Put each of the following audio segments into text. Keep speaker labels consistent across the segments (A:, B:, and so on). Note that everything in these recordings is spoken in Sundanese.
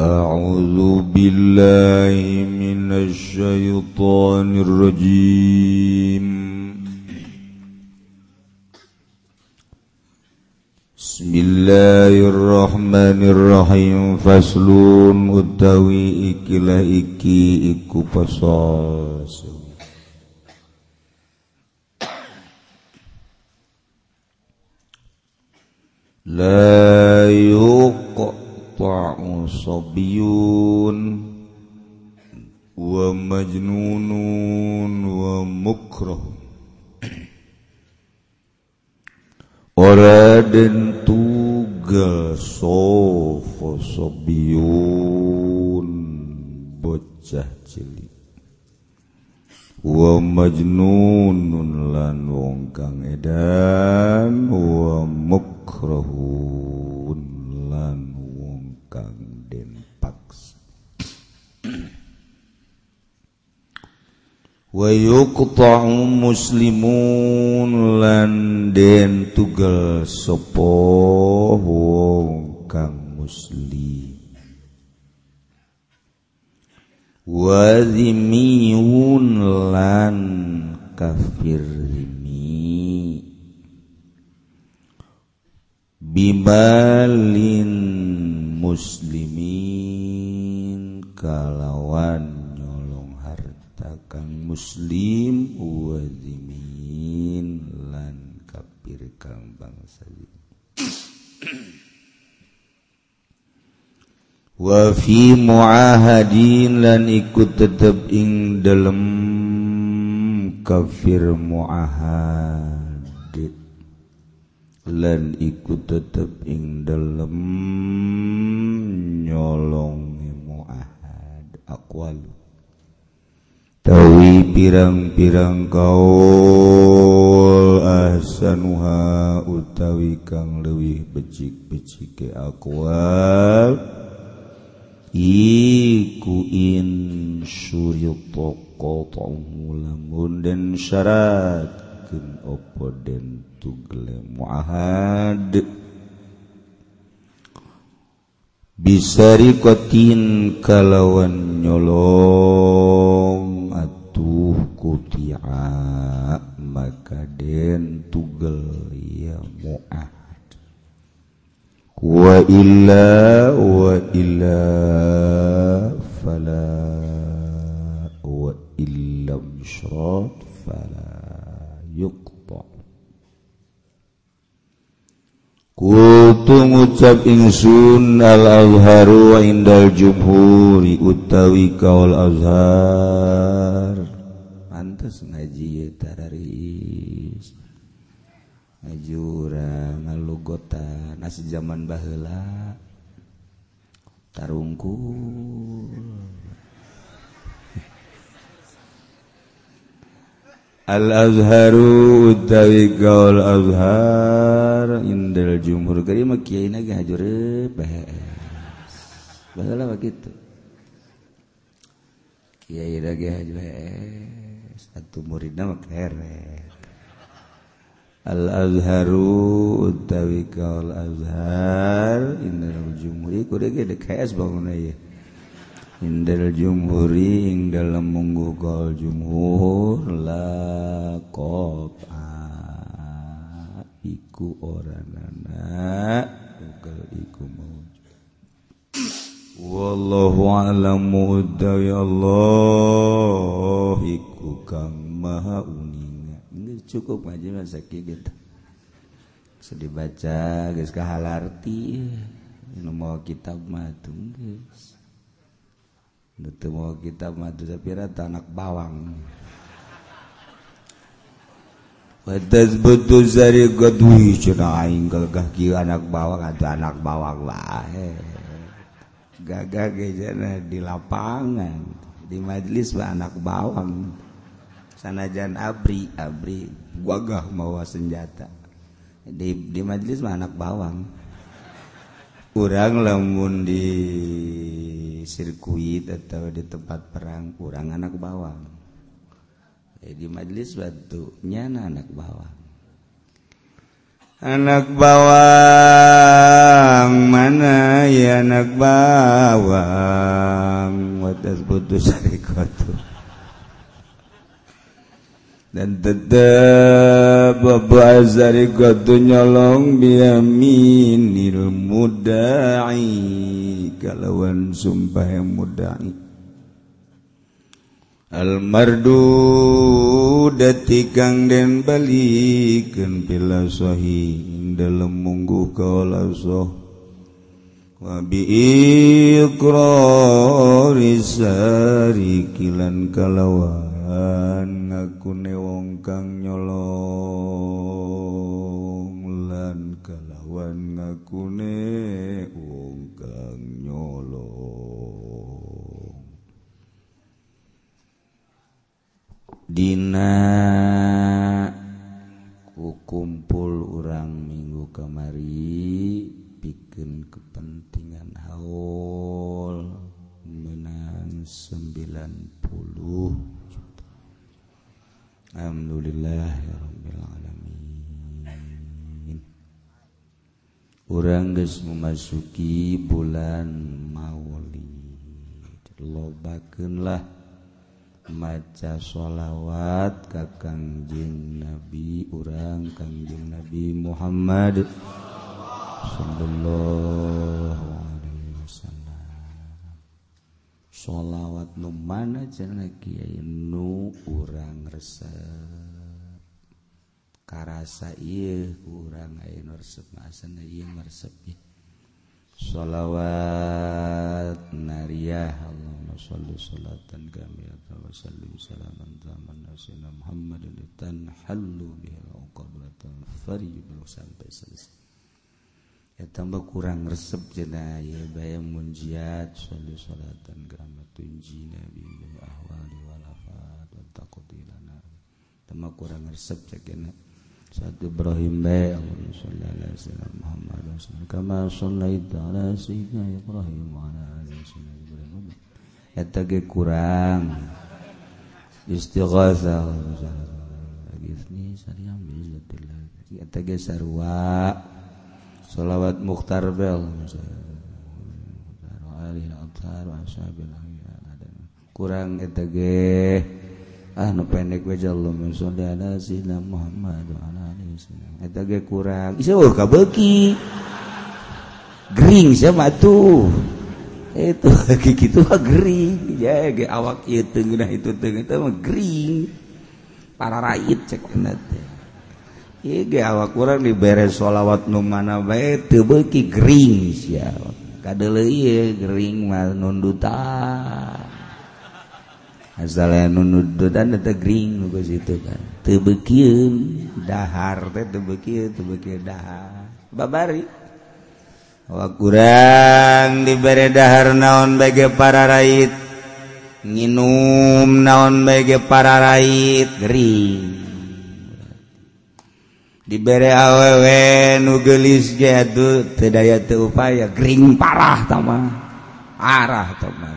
A: أعوذ بالله من الشيطان الرجيم. بسم الله الرحمن الرحيم. فصل utawi iki iku fasal la yuq yuta'u sabiyun wa majnunun wa mukrah. Ora den Oraden tugaso sabiyun bocah cilik. Wa majnunun lan wong kang edan wa mukrahun lan Kang Denpaks wa yuqta'u muslimun lan den tugel sapa wong kang muslim. Wa dhimiyun lan kafir dhimi bimalin muslimin kalawan nyolong hartakan muslim wazimin lan kafir kang bangsa wafi muahadin lan ikut tetap ing dalam kafir muahad. lan iku tetep ing dalem nyolong muahad akwal. Tawi pirang-pirang kaul ahsanuha utawi kang leuwih becik-becike akwal. Iku in syuriqqa lamun dan syarat. Syaratkeun opo den tugle muahad. Bisarikotin kalawan nyolong. Kutia. Maka den tugel ya mu'ahad. Wa illa wa illa fala wa illa syrat fala Kutu ngucap ingsun al-azharu wa indal jumhuri utawi kaul azhar. Pantes ngaji ya tararis. Ngajura ngalugota nasi zaman baheula. Tarungkul. Al-azharu utawi gaul azhar indal jumhur kari mah kiaina ge hajur bae. Bahala begitu. Kiai da ge hajur e, satu muridna mah kere. Al-azharu utawi gaul azhar indal jumhur kuri ge dek hayas bangun ieu. Indal jumhuri ing dalam munggu kaul jumhur la qata iku orang anak tugal iku wallahu a'lamu utawi Allah iku kang maha uninga ini cukup aja masa gitu. Sudah dibaca guys kahalarti ini mau kitab matu guys Itu mau kita madu sapira tanak bawang. Wadas betul sari gadui cina aing gagah kieu anak bawang atau anak bawang lah. Gagah kejana di lapangan di majelis ba anak bawang. Sanajan abri abri gagah mawa senjata di di majelis mah anak bawang. kurang lamun di sirkuit atau di tempat perang kurang anak bawang. Jadi di majelis batu nyana anak bawang. Anak bawang mana ya anak bawang? Watas putus sarikotu dan tetap Bapak Azari nyolong biaminil mudai. Kalawan sumpah yang mudai. Almardu dati kang den balikan bila sohi dalam munggu kaulah soh. Wabi ikrari sari kilan kalawan. Ngaku ne wong kang nyolong lan kalawan ngaku ne wong kang nyolong. Dina kukumpul Alhamdulillahirobbilalamin orang geus memasuki bulan Maulid. Lobakeunlah maca sholawat ka Kangjeng Nabi orang Kangjeng Nabi Muhammad sallallahu sholawat nu mana jana kiai nu urang resep. Karasa ieu urang aya resep ngasana ieu meresep sholawat nariyah Allahumma sholli sholatan kamilatan wa sallim salaman taman nasyidina Muhammadin tanhallu bihal uqadratan fariyul sampai selesai. ya tambah kurang resep jena ya bayam munjiat sallu salatan kama tunji nabi bil ahwali wal afat wa taqdilana tambah kurang resep jena satu Ibrahim bae Allahumma shalli ala sayyidina Muhammad wa sallam. Kama shallaita ala sayyidina Ibrahim wa ala ali sayyidina Ibrahim. Eta ge kurang. Istighatsah wa sallallahu alaihi wa sallam sarua. sholawat Mukhtar Bel kurang etege ah nu pendek we jalum sholli ala sayyidina Muhammad wa ala alihi eta ge kurang. Iseuh ka beuki. Gering sama tuh. Itu kaki gitu mah gering. Ya ge awak ieu teu itu teu itu mah gering. Para rait cek nanti Ige awak urang diberre sholawat nu mana bae teu beuki gering sia kadeuleu deuleuy gering mah nunduta. Asal aya nundutan teh gering nu geus itu kan. Teu beukieun dahar teh teu beukieun teu beukieun dahar. Babari. Awak kurang diberre dahar naon bae para rait nginum naon bae para rait gering. dibere awewe nu nugelis gitu tedaya teu upaya gering parah tama arah tama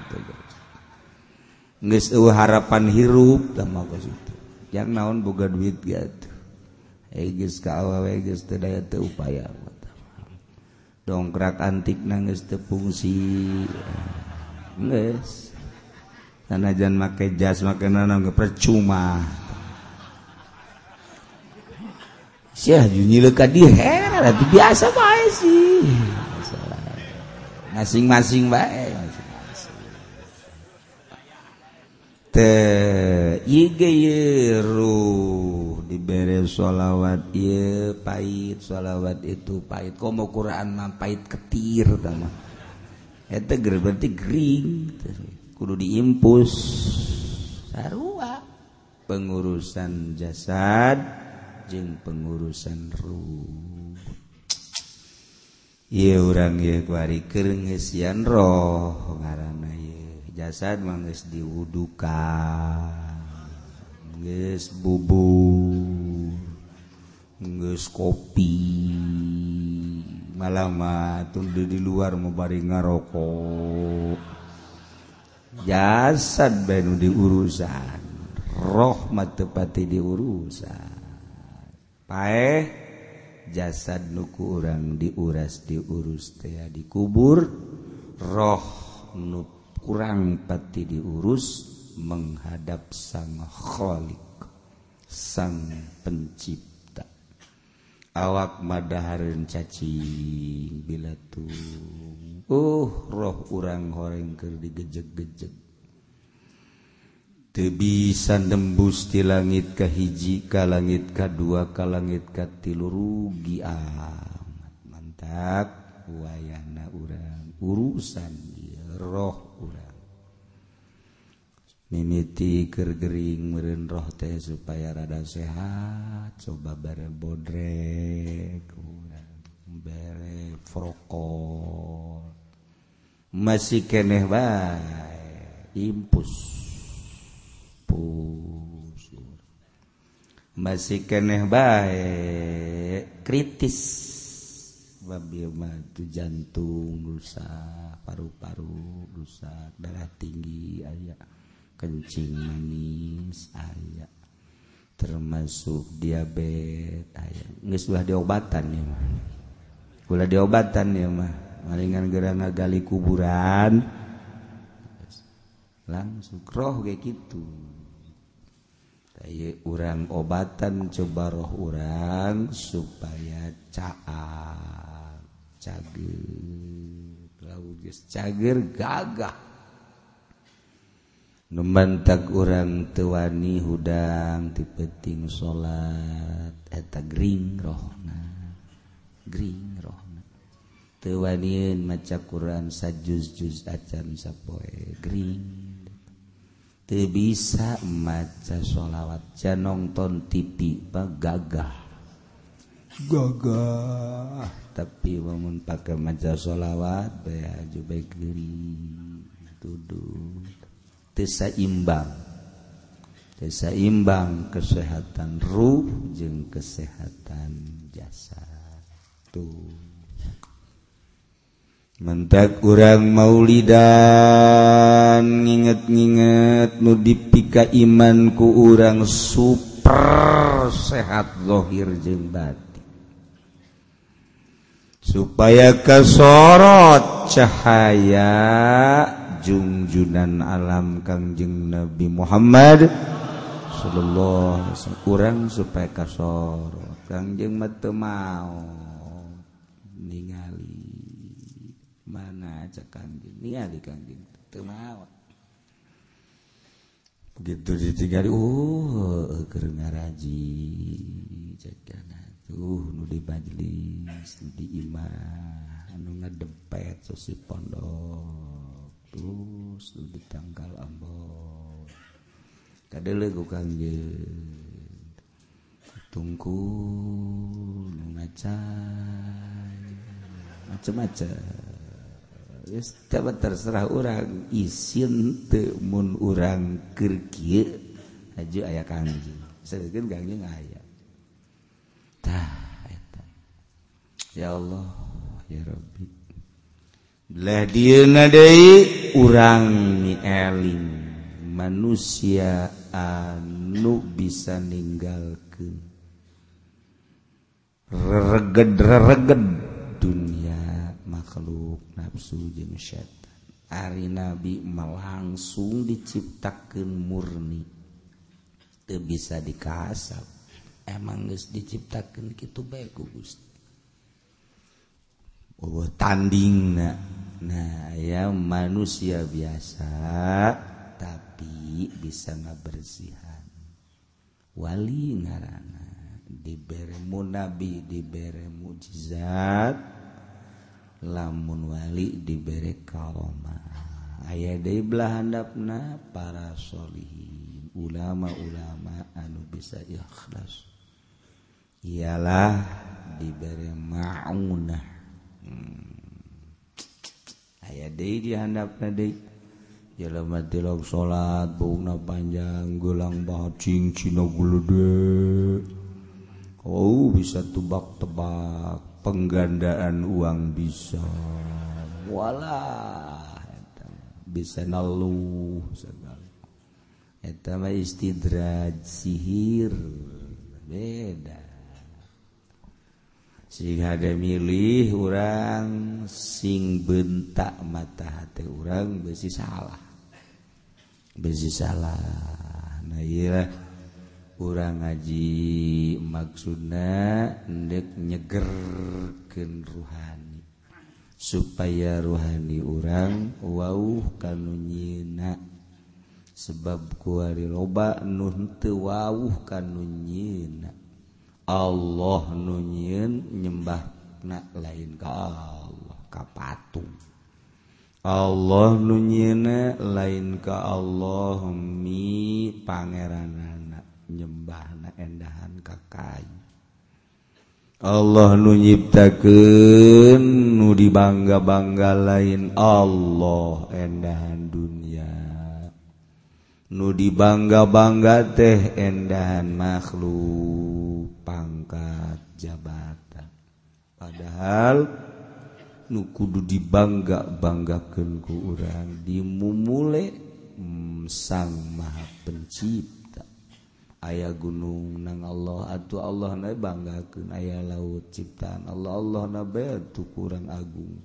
A: geus eueuh harapan hirup tama geus itu. Yang naon boga duit gitu geus ka awewe geus tedaya teu upaya dongkrak antik nangis teu fungsi. Geus. Sanajan make jas make nanam percuma. Syekh Juni leka di heran biasa bae sih. Masing-masing bae Te ige yeru diberi sholawat ye pahit sholawat itu pahit. Kau mau Quran mah pahit ketir sama. Itu berarti gering. Kudu diimpus. Sarua. Pengurusan jasad. jeng pengurusan ruh Iya urang ya kuari kerengesian roh ngarana ye jasad mangis diwudukan geus bubur geus kopi. Malam tunda di luar mau bari ngarokok. Jasad benu diurusan roh mah tepati diurusan. pae jasad nuku orang diuras diurus tea dikubur roh nu kurang pati diurus menghadap sang kholik sang pencipta. Awak madahareun cacing bila tuh uh roh urang horeng ker digejek-gejek. bisa tembus di langit ke hiji ka langit K2 ka langit Ka tilu rugi amat. Mantap. Wayana urang urusan roh urang. Mimiti gergering meren roh teh supaya rada sehat. Coba bare bodrek urang bare frokol. Masih keneh bae impus. dihapus masih keneh baik kritis. Babi jantung rusak paru-paru rusak darah tinggi ayah kencing manis ayah termasuk diabetes ayah nggak sudah diobatan ya mah. Gula diobatan ya mah. Malingan gerang gali kuburan. Langsung roh kayak gitu urang obatan coba roh urang supaya caak cager cager gagah. Nu orang urang teu wani hudang ti penting salat eta gring rohna. Gring rohna. Teu maca Quran sajuz juz acan sapoe. Gring. bisa maca sholawat can nonton tipi gagah. Gagah. Tapi bangun pakai maca sholawat baju baik tuduhimbangmbang kesehatan ruh jeung kesehatan jasa tuh. mentak kurang Maulidan nginget-nginget nudipika imanku urang super sehat lohir jeng batin. Supaya kesorot cahaya jungjunan alam Kangjeng Nabi Muhammad Rasulullah kurang supaya kasorot Kangjeng mate mau ningal begitu ditinggali uh raji tuh nu di majlis di imah anu ngadempet sosi pondok terus nu di tanggal ambon. Kadele ku kangjeng tungku nu ngacai. Macam-macam terserah orang isin temun orang kerki haju ayah kanji sedikit kanji ayah tah ya Allah ya Rabbi. Belah dia nadai orang ni eling manusia anu bisa ninggalkan reged reged nafsu jeung Ari nabi langsung diciptakan murni. Itu bisa dikasap. Emang guys diciptakan gitu baik Gusti. Oh, tanding na. nah ya manusia biasa tapi bisa ngabersihan. Wali ngarana diberemu nabi diberi mujizat lamun Wali diberre kalma aya de belahandapna para Solihin ulama-ulama anu bisa ikhlas. Ialah diberre maunah. Hmm. aya de dihandapna de jelema salat bungna panjang gelang bacing cina gulude Oh bisa tubak-tebak penggandaan uang bisa. Walah bisa naluh segala. Eta mah istidraj sihir. Beda. Sing ada milih orang sing bentak mata hati orang besi salah. Besi salah. Nah iya kurang ngaji maksudna endek nyegerken rohani supaya rohani urang Wow kanunyina sebab kuari loba nunte wawuh kanunyina Allah nunyin nyembah lain ka Allah ka patung. Allah nunyina lain ke Allah mi pangeranana. Nyembah na endahan kakai. Allah nunyiptaken nudi bangga-bangga lain. Allah endahan dunia. Nudi bangga-bangga teh endahan makhluk pangkat jabatan. Padahal nukudu dibangga banggakanku orang dimumule mm, sang maha pencipta aya gunung nang Allah atuh Allah na banggaken ayah laut ciptaan Allah Allah nabe tuh kurang agung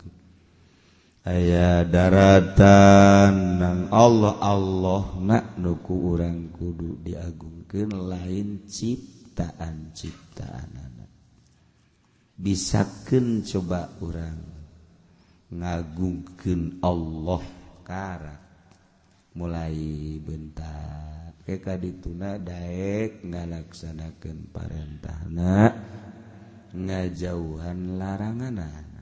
A: aya daratan nang Allah Allah nak nuku urang kudu diagungkan lain ciptaan ciptaan anak bisaken coba orang ngagungkan Allah karat mulai bentar. Keka dituna Daek ngalaksanakan parentahna ngajauhan laranganan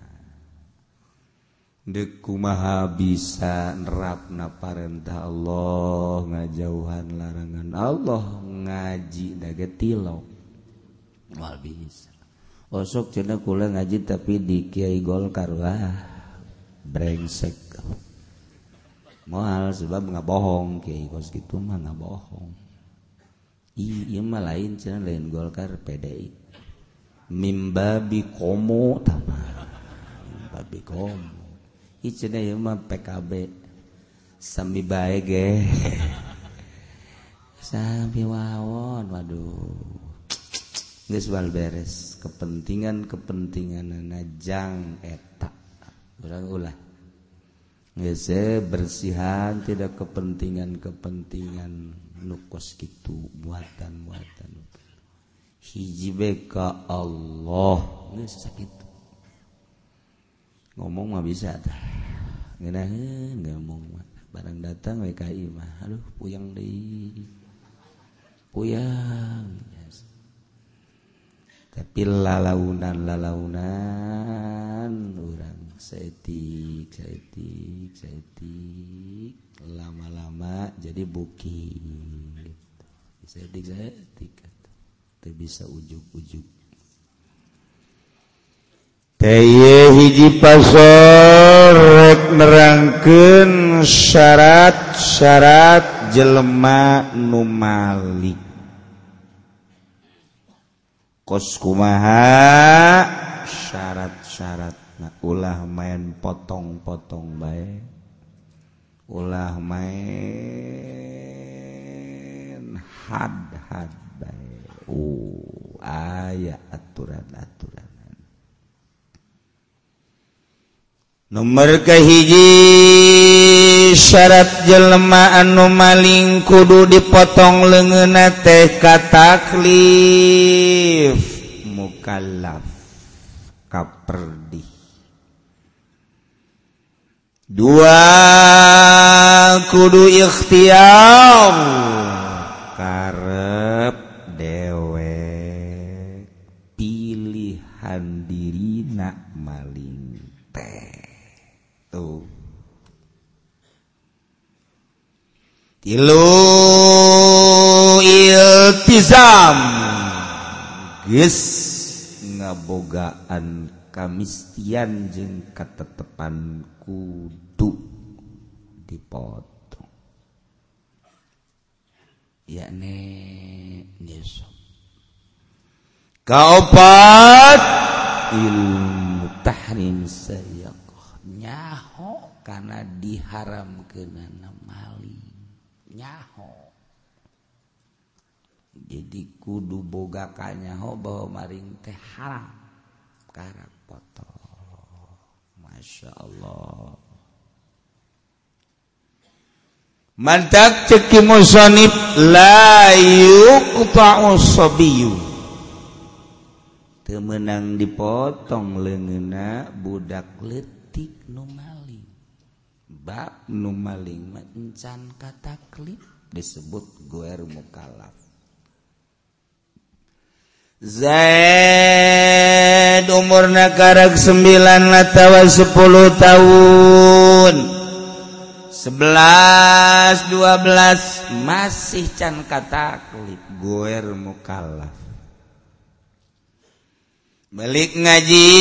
A: dekumaha bisa nerapna parentah Allah ngajauhan larangan Allah ngaji dagetilok wal bisa. Osok cina kula ngaji tapi di Kiai Golkar wah brengsek. Moal sebab nggak bohong Kiai kos gitu mah nggak bohong. Iya mah lain cina lain Golkar PDI mimbabi komo tamah mimbabi komo. PKB sambil baik sampai wawon Waduhwal beres. Kepentingan kepentingan najang etak ulah bersihan tidak kepentingan kepentingan nukos gitu buatan buatan hijibeka Allah. Sakit. Ngomong mah bisa tah ngeunahkeun ngomong mah. Barang datang WKI mah. Aduh puyang deui puyang yes. tapi lalaunan lalaunan orang setik setik setik. Lama-lama jadi bukit setik setik. Itu bisa ujuk-ujuk. Teye hiji pasor rek nerangkeun syarat-syarat jelema nu malik. Kos kumaha? Syarat-syarat. ulah main potong-potong baik ulah main had had baik uh aya aturan-aturan. Nomor kehiji syarat jelemaan anu maling kudu dipotong lengena teh kataklif mukallaf kaperdi dua kudu ikhtiar. Karep dewe pilihan diri nak maling teh. Tuh. Tilu iltizam. Geus ngabogaan kamistian jeung katetepan kudu dipotong. Yakni nisab kaopat ilmu tahrim sayaqah nyaho karena diharam kenana mali. Nyaho. Jadi kudu boga kanyaho bahwa maring teh haram. Karak foto Masya Allah. Mantap ceki musonib layu sobiyu temenang dipotong lengena budak letik numaling bab numaling mencan kata klip disebut guer mukalaf Zaid umurna nakarag 9 atawa 10 tahun. 11 12 masih can kataklif goer mukallaf balik ngaji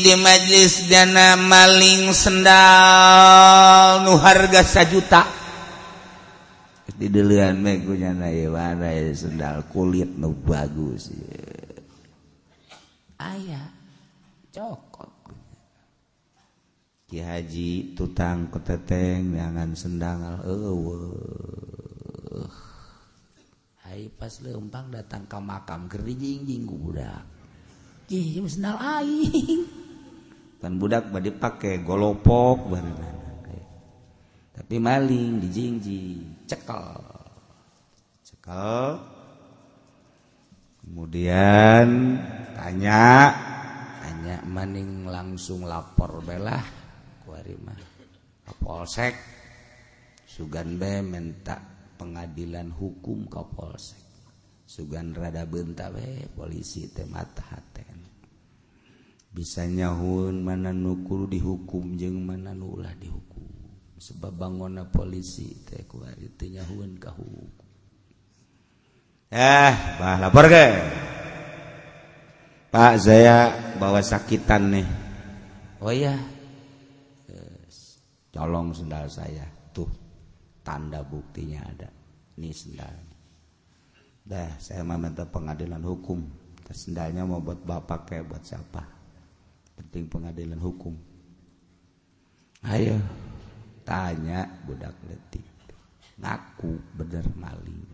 A: di majlis dana maling sendal nu harga sejuta didelian me ku nyana ieu warai sendal kulit nu bagus aya cokot Ki Haji tutang keteteng jangan sendangal eueuh. Hai pas leumpang datang ke makam gerijing-jing budak. Ki sendal aing. Kan budak bade pake golopok barengan tapi maling dijingjing. Cekal cekal kemudian tanya. Tanya maning langsung lapor belah Kapolsek. Sugan B minta pengadilan hukum Kapolsek. Sugan rada benta we polisi temata haten. Bisanyahun mana nukul dihukum jeng mana nulah dihukum sebab bangunna polisi teh nyahun kau eh bah lapor ke? Pak saya bawa sakitan nih. Oh iya. Yes. colong sendal saya. Tuh tanda buktinya ada. Ini sendal. Dah saya meminta pengadilan hukum. Sendalnya mau buat bapak kayak buat siapa? Penting pengadilan hukum. Ayo tanya budak letik ngaku bener maling.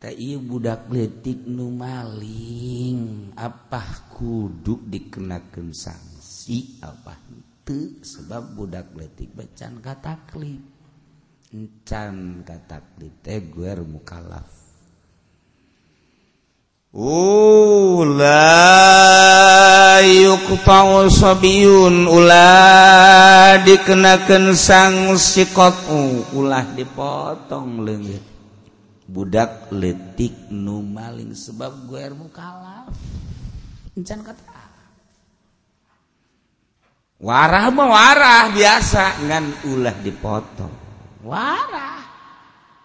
A: Tak budak letik nu maling. Apa kudu dikenakan sanksi? Apa itu sebab budak detik kata klip encan kataklip teh gue mukalaf. Ulaukpaun Ulah dikenakan sang sikot ulah dipotong legit budak letik nu maling sebab guemu kalah. Kata warah mau warah biasa dengan ulah dipotong. Warah.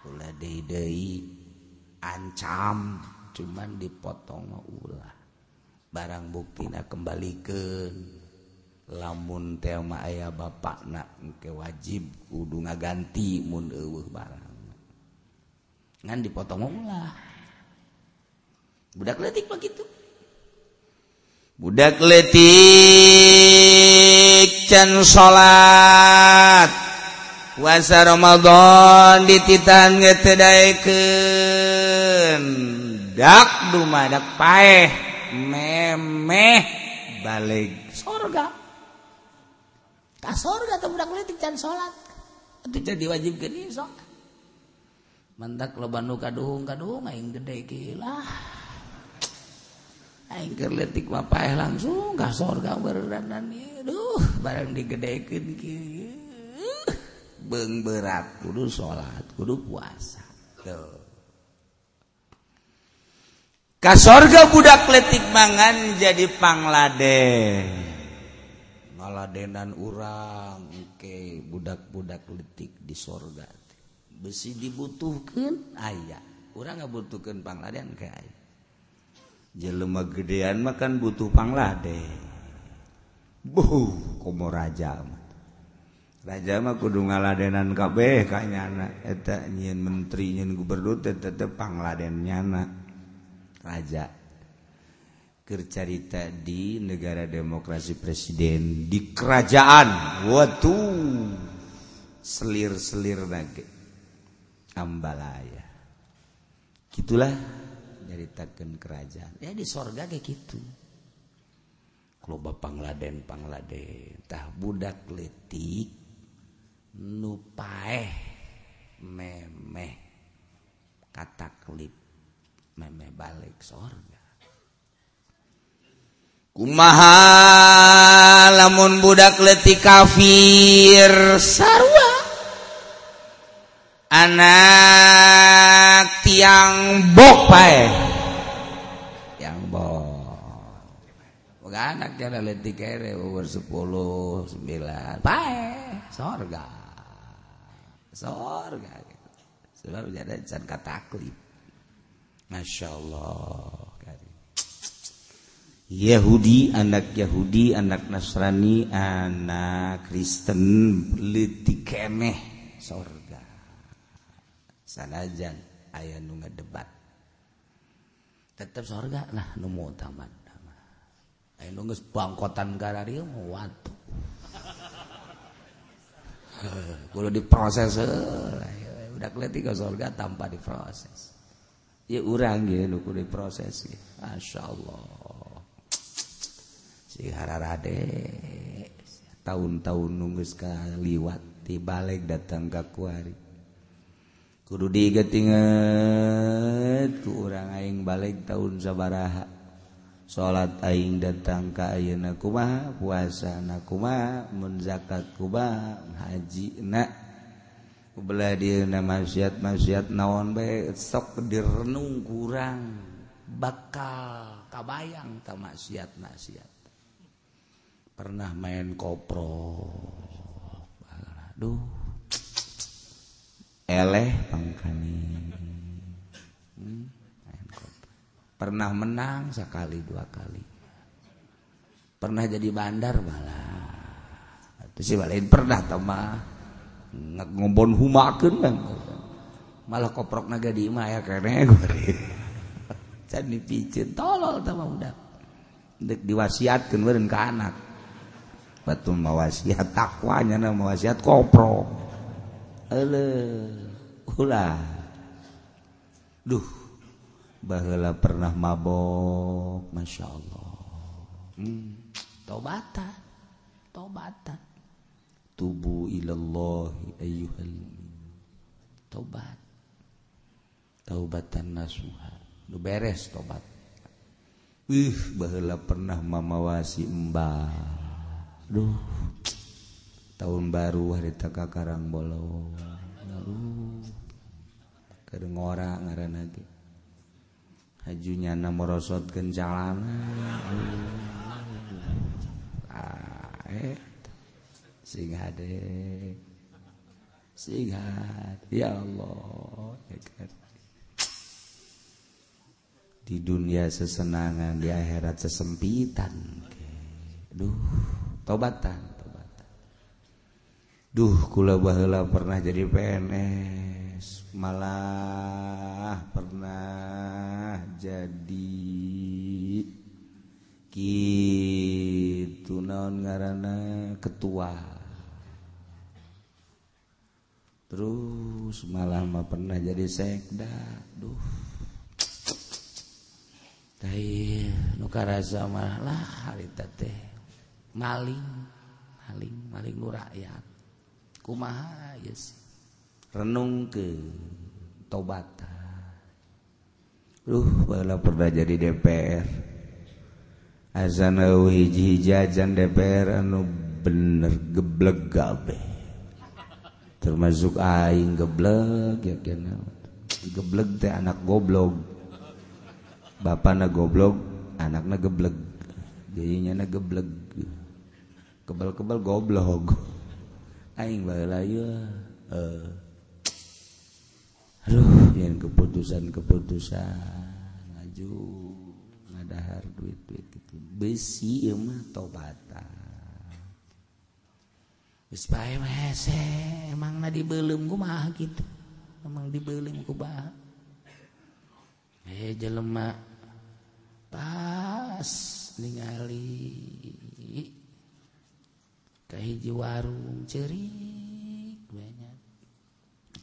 A: Ulah ancam cuman dipotong ulah. Barang bukti nak kembali ke lamun tema ayah bapak nak ke wajib kudu ngaganti mun eueuh barang. Ngan dipotong ulah. Budak letik begitu. Budak letik can salat. Puasa Ramadan dititan budak dumadak paeh memeh balik sorga. Tak sorga atau budak letik can sholat itu jadi wajib gini sok. Mantak lo bandu kaduhung kaduhung aing gede gila aing kerletik mah paeh langsung ka sorga beranan duh barang digedekeun kieu. Beung berat kudu sholat kudu puasa. Tuh. kasorga budak kletik mangan jadi Bangladesh ngaladenan urang oke okay. budak-budak letik di sorga besi dibutuhkan ayah orang nggak butuhkan Bangladesh ke ayah jelema gedean makan butuh Bangladesh buh komo raja raja mah kudu ngaladenan kabeh kanyana eta nyian menteri nyian gubernur tetep Bangladesh nyana raja. Kercarita di negara demokrasi presiden di kerajaan. Waktu selir-selir lagi ambalaya. Gitulah nyaritakeun kerajaan. Ya di sorga kayak gitu kalau pangladen pangladen tah budak letik nupaeh memeh kata klip memeh balik sorga kumaha lamun budak letik kafir sarwa anak tiang bok pae. Yang bok. Anak tiang letik kere umur sepuluh sembilan. Pae sorga. Sorga. Sebab jadi can kataklip masya Allah. Yahudi anak Yahudi anak Nasrani anak Kristen letik kemeh sorga. Sanajan ayah nunga debat tetap sorga lah numu tamat ayah nunggu bangkotan karari mau waktu kalau diproses udah kelihatan ke sorga tanpa diproses ya urang ya nu kudu diproses ya Masya Allah si hararade tahun-tahun nunggus kaliwat di balik datang ke kuari. Kudu digetinget ku urang aing balik tahun sabaraha. Salat aing datang ka ayeuna kumaha puasa na kumaha mun zakat kumaha haji na. Belah dia maksiat maksiat naon bae sok direnung kurang. Bakal kabayang ta maksiat maksiat. Pernah main kopro aduh. Pangkani. Hmm, pernah menang sekali dua kali. Pernah jadi bandar malah. Itu sih pernah tama ngobon humakeun kan. Malah koprok naga di imah ya kene gue can dipicin tolol sama udah dek diwasiatkan beren ke anak. Batu mawasiat takwanya na mawasiat koprok. Ele ulah duh baheula pernah mabok masya Allah. Hmm. tobatan tobatan tubu ilallahi ayyuhal tobat taubatan nasuha. Nu beres tobat ih baheula pernah mamawasi embah duh. Tahun baru harita ka karang bolong keur ngora ngaranna ge. Hajunya na morosotkeun ah eh. Sing ya Allah. Di dunia sesenangan di akhirat sesempitan. Duh tobatan Duh kula baheula pernah jadi PNS malah pernah jadi. Kitu naon ngaranna? Ketua terus malah mah pernah jadi sekda duh Tapi nu karasa mah lah harita teh maling maling maling nu rakyat kumaha yes. renung ke tobatan Duh, bala pernah jadi DPR. Azan hiji jajan DPR anu bener geblek gabe. termasuk aing geblek ya kena geblek teh anak goblok. Bapakna goblok anakna geblek. Jadinya na geblek. Kebal-kebal goblok. Aing baheula ye uh. aduh yang keputusan-keputusan. Ngaju ngadahar duit-duit gitu. Besi ieu mah tobatan emang dibelum mah gitu emang dibelum ku eh jelema pas ningali kahiji warung ceri banyak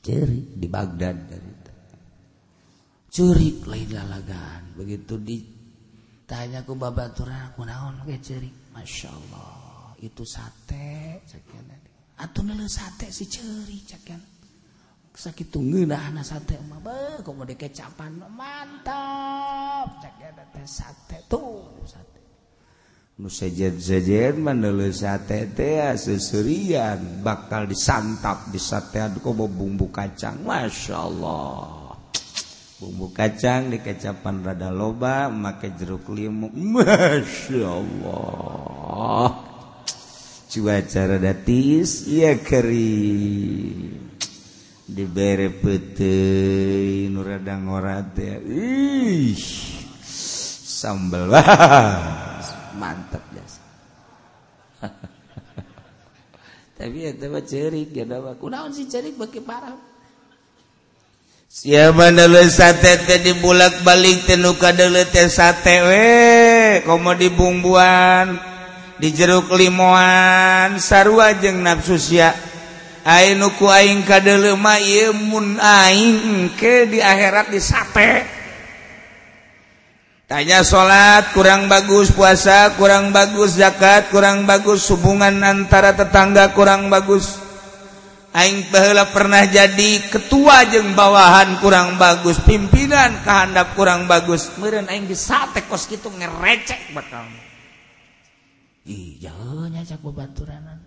A: ceri di Baghdad dari curi lain lalagan begitu ditanya ku babaturan aku naon ke ceri masya Allah. Itu sate atau sate si ceri sakit tunggu anak sate mau kecapan mantap sate tuh sate. Susurian bakal disantap di sate. Kok mau bumbu kacang? Masya Allah. Bumbu kacang di kecapan rada loba make jeruk limu Masya Allah cuaca rada tis iya kering dibere pete nu rada ngorat ya. Ih sambal mantap jasa tapi ya tapi cerik ya dapat. Kunaon sih cerik bagi parah. Siapa sate dibulak-balik tenuka satewe kom dibumbuan di jeruk limoan sarwa jeung nafsu sia. Ku aing kadelema ieu mun aing ke di akhirat disate tanya salat kurang bagus puasa kurang bagus zakat kurang bagus hubungan antara tetangga kurang bagus. Aing pahala pernah jadi ketua jeng bawahan kurang bagus pimpinan kehendak kurang bagus. Meren aing di sate kos gitu ngerecek bakal. Iya cak babaturan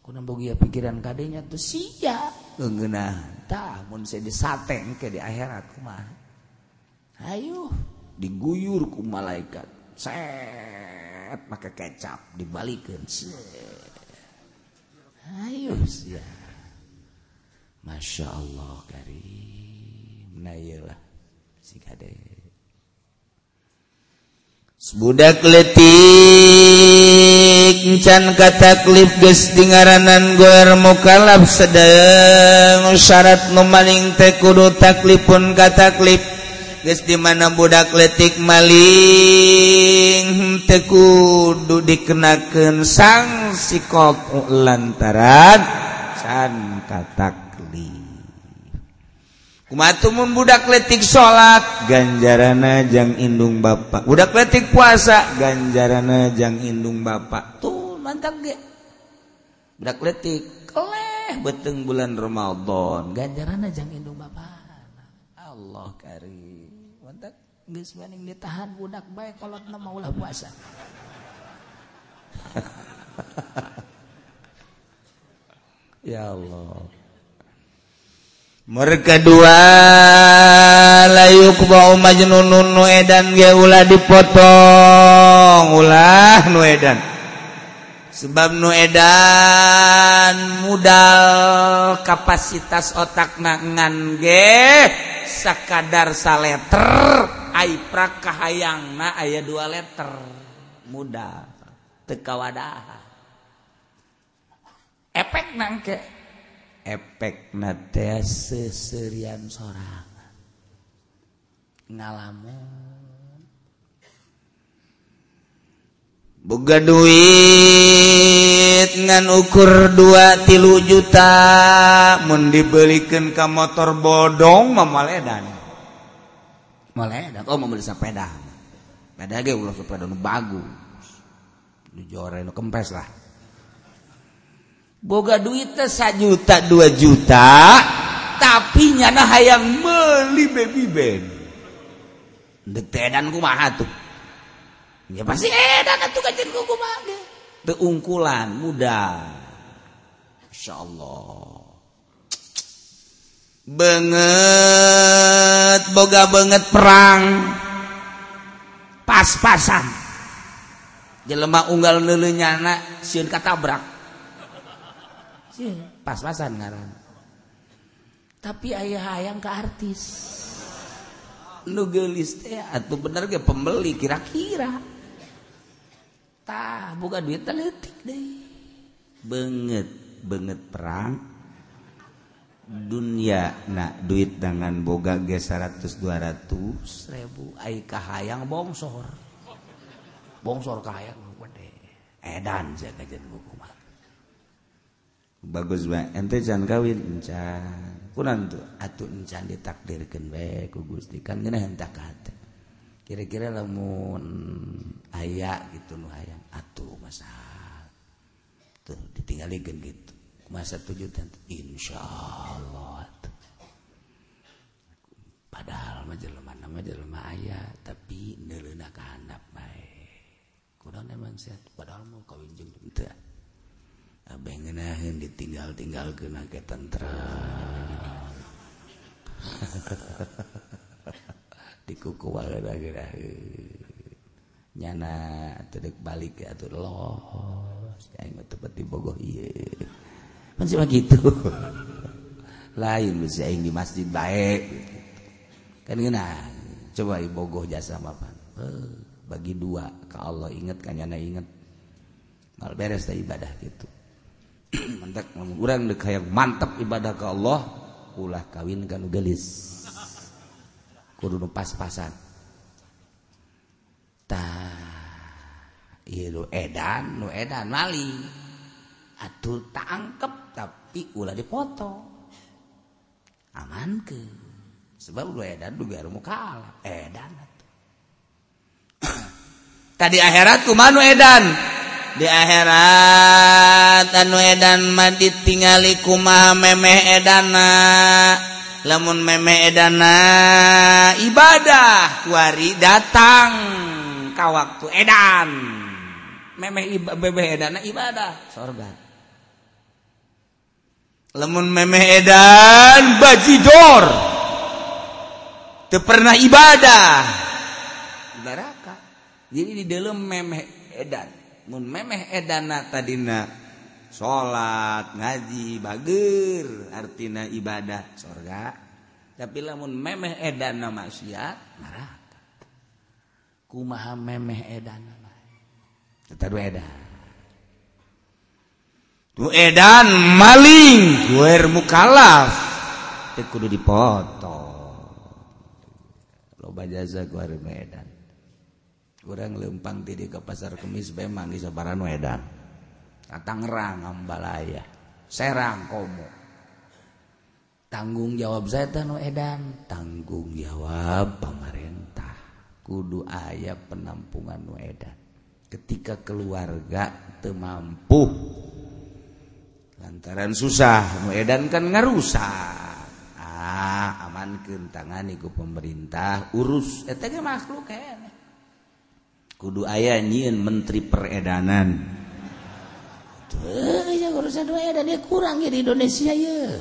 A: kuna bogia pikiran kadenya tuh sia ngeunah tah mun saya di sate ke di akhirat kumaha ayo. Diguyur ku malaikat. Set pakai kecap dibalikeun ayo. Sia Masya Allah Karimlah budak letik can kataklip guys dingaranan goer mukalab sedang syarat numaling teh kudu taklip pun kataklip guys dimana budak letik maling tekudu dikenakan sanksi kok lantaran can katak Kumatu budak letik salat ganjarana jang indung bapak. Budak letik puasa ganjarana jang indung bapak. Tuh mantap ge. Budak letik keleh beteng bulan Ramadan ganjarana jang indung bapak. Allah karim. Mantap geus maning ditahan budak bae kolotna maulah puasa. ya Allah. mereka dua ge ulah dipotong ulah nuedan sebab nuedan modal kapasitas otak nangan ge sakadar saleter aiprak kahayangna aya dua letter modal teka wadah efek nangke efek serian seorang ngalamu Buga duit ngan ukur dua tilu juta mun dibelikan ke motor bodong mamaledan maledan oh mau beli sepeda. Sepeda ge ulah sepeda nu bagus. Dijore nu kempes lah boga duit satu juta dua juta tapi nyana hayang beli baby band. Detedan kumaha tuh? Ya pasti edan atuh kajen kumaha teungkulan mudah Insya Allah banget boga banget perang. Pas-pasan. Jelema unggal neuleuh nyana sieun katabrak pas-pasan ngaran. Tapi ayah ayam ke artis. Lu gelis teh atau bener ke pembeli kira-kira. Tah bukan duit teletik deh. Banget banget perang. Dunia nak duit dengan boga ge 100 200 ribu ai kahayang bongsor. Bongsor kahayang gede edan saya kajian buku bagus ba ente jangan kawin encan kunan tuh atuh encan ditakdirkan baik ku gusti. Kan gini hentak kata. Kira-kira lamun ayak gitu nu hayang atuh masa tuh ditinggalikan gitu. Masa tujuh tentu insya Allah padahal mah jelema nama jelema ayah tapi neuleuna ka handap baik kunaon emang sehat? Padahal mau kawin jeung teu ditinggal-tinggal ke tentram dikuku nyana tedek balik atau loh aing mah tepet di bogoh iya kan sih gitu. Lain bisa aing di masjid baik kan geuna. Coba ibogoh jasa apa bagi dua. Ke Allah inget kan nyana inget mal beres ibadah gitu. tak namun urang dek hayang mantap ibadah ke Allah ulah kawin kanu gelis. Kudu nu pas-pasan. Ta ieu nu edan nu edan mali atuh tangkep tapi ulah dipoto. Aman ke sebab lu edan duga rumu kalah. Edan atuh. Tadi akhirat kumanu edan. di akhirat anu edan madit tingali kuma memeh edana. Lamun memeh edana ibadah kuari datang ka waktu edan. Memeh iba, bebeh edana ibadah. Sorga. Lamun memeh edan bajidor teu pernah ibadah. Neraka. Jadi di dalam memeh edan. mun memeh edana tadina? Salat ngaji bager artina ibadah surga tapi lamun memeh edana maksiat neraka. Kumaha memeh edana tata dua edan. Tu edan maling kuer mukalaf. Teu kudu dipotong. Loba jaza kuer edan. kurang lempang ti ke pasar kemis memang di sebaran Wedan Tangerang Ambalaya. Serang Komo. Tanggung jawab saya Tanu Edan. Tanggung jawab pemerintah. Kudu ayah penampungan Nu Edan. Ketika keluarga temampu lantaran susah Nu Edan kan ngarusak. Ah amankan tangani ku pemerintah urus. Eta makhluk kayaknya kudu ayah nyiin menteri peredanan. Urusan edan dia kurang ya di Indonesia ya.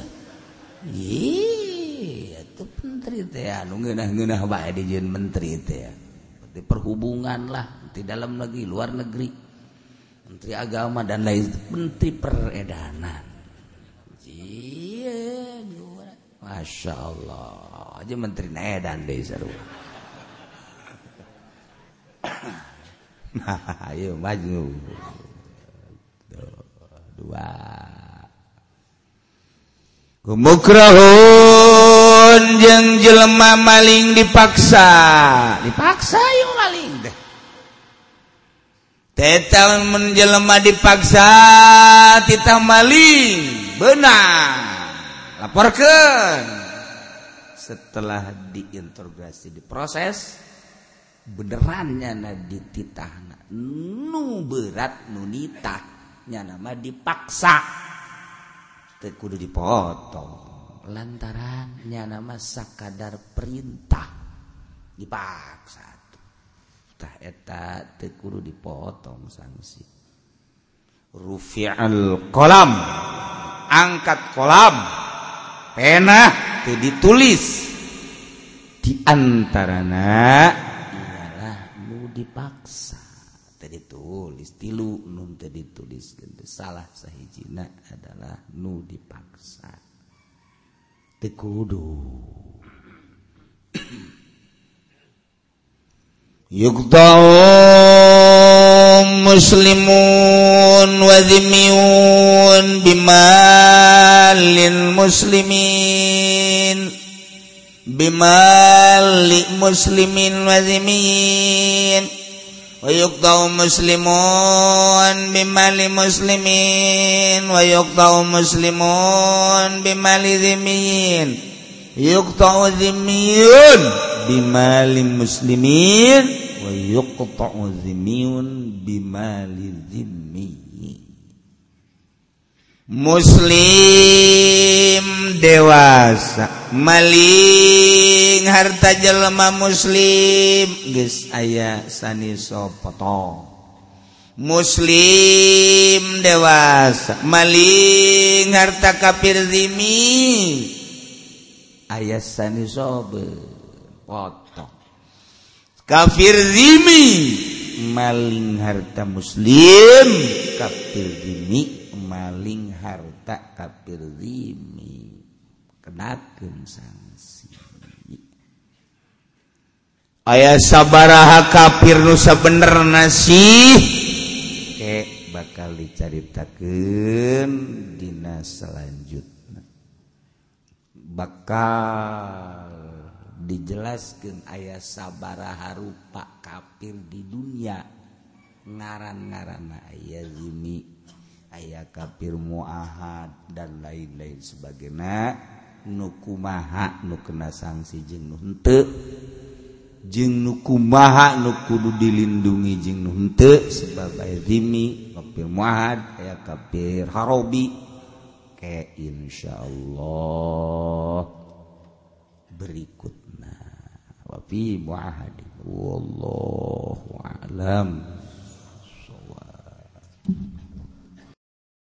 A: Iya itu menteri teh anu ngeunah-ngeunah bae dijieun menteri teh. Di perhubungan lah di dalam negeri luar negeri. Menteri agama dan lain menteri peredanan. Iya Masya Allah. Aja menteri edan deh seru ayo maju. Tuh, dua. Kumukrahun jeung jelema maling dipaksa. Dipaksa yo maling teh. Tetal menjelema dipaksa tita maling. Benar. Laporkan setelah diinterogasi diproses benerannya nah dititah nu berat nunitanya nama dipaksa. Tekudu dipotong. Lantarannya nama sakadar perintah. Dipaksa tah eta tekudu dipotong sanksi rufi'al kolam. Angkat kolam. Pena ditulis. Di antarana dipaksa ditulis tilu nun ditulis gede salah sahijina adalah nu dipaksa. Tekudu yukta muslimun wazimiun bimalin muslimin. Bimali muslimin wazimin ويقطع مسلمون بمال مسلمين ويقطع مسلمون بمال ذميين يقطع ذميون بمال مسلمين ويقطع ذمي بمال ذمي muslim dewasa. Maling harta jelema muslim. Guys aya sani sopoto. Muslim dewasa. Maling harta kafir zimi. Aya sani sobe. Potong kafir zimi. Maling harta muslim kafir zimi. Maling harta kafir zimi sanksi ayaah sabaraha kafir Nusa bener nasi bakal diceritakan Dinas selanjutnya bakal dijelaskan ayah sabaraha rupa kafir di dunia. Ngaran-ngaran aya ini aya kafir muahad dan lain-lain sebagainya. Nukumaha nukena sanksi jeng nuhente jeng nukumaha nukudu dilindungi jeng nuhente sebagai dimi kafir muahad ayah kafir harobi. Ke insya Allah berikutnya wafi muahad wallahu alam.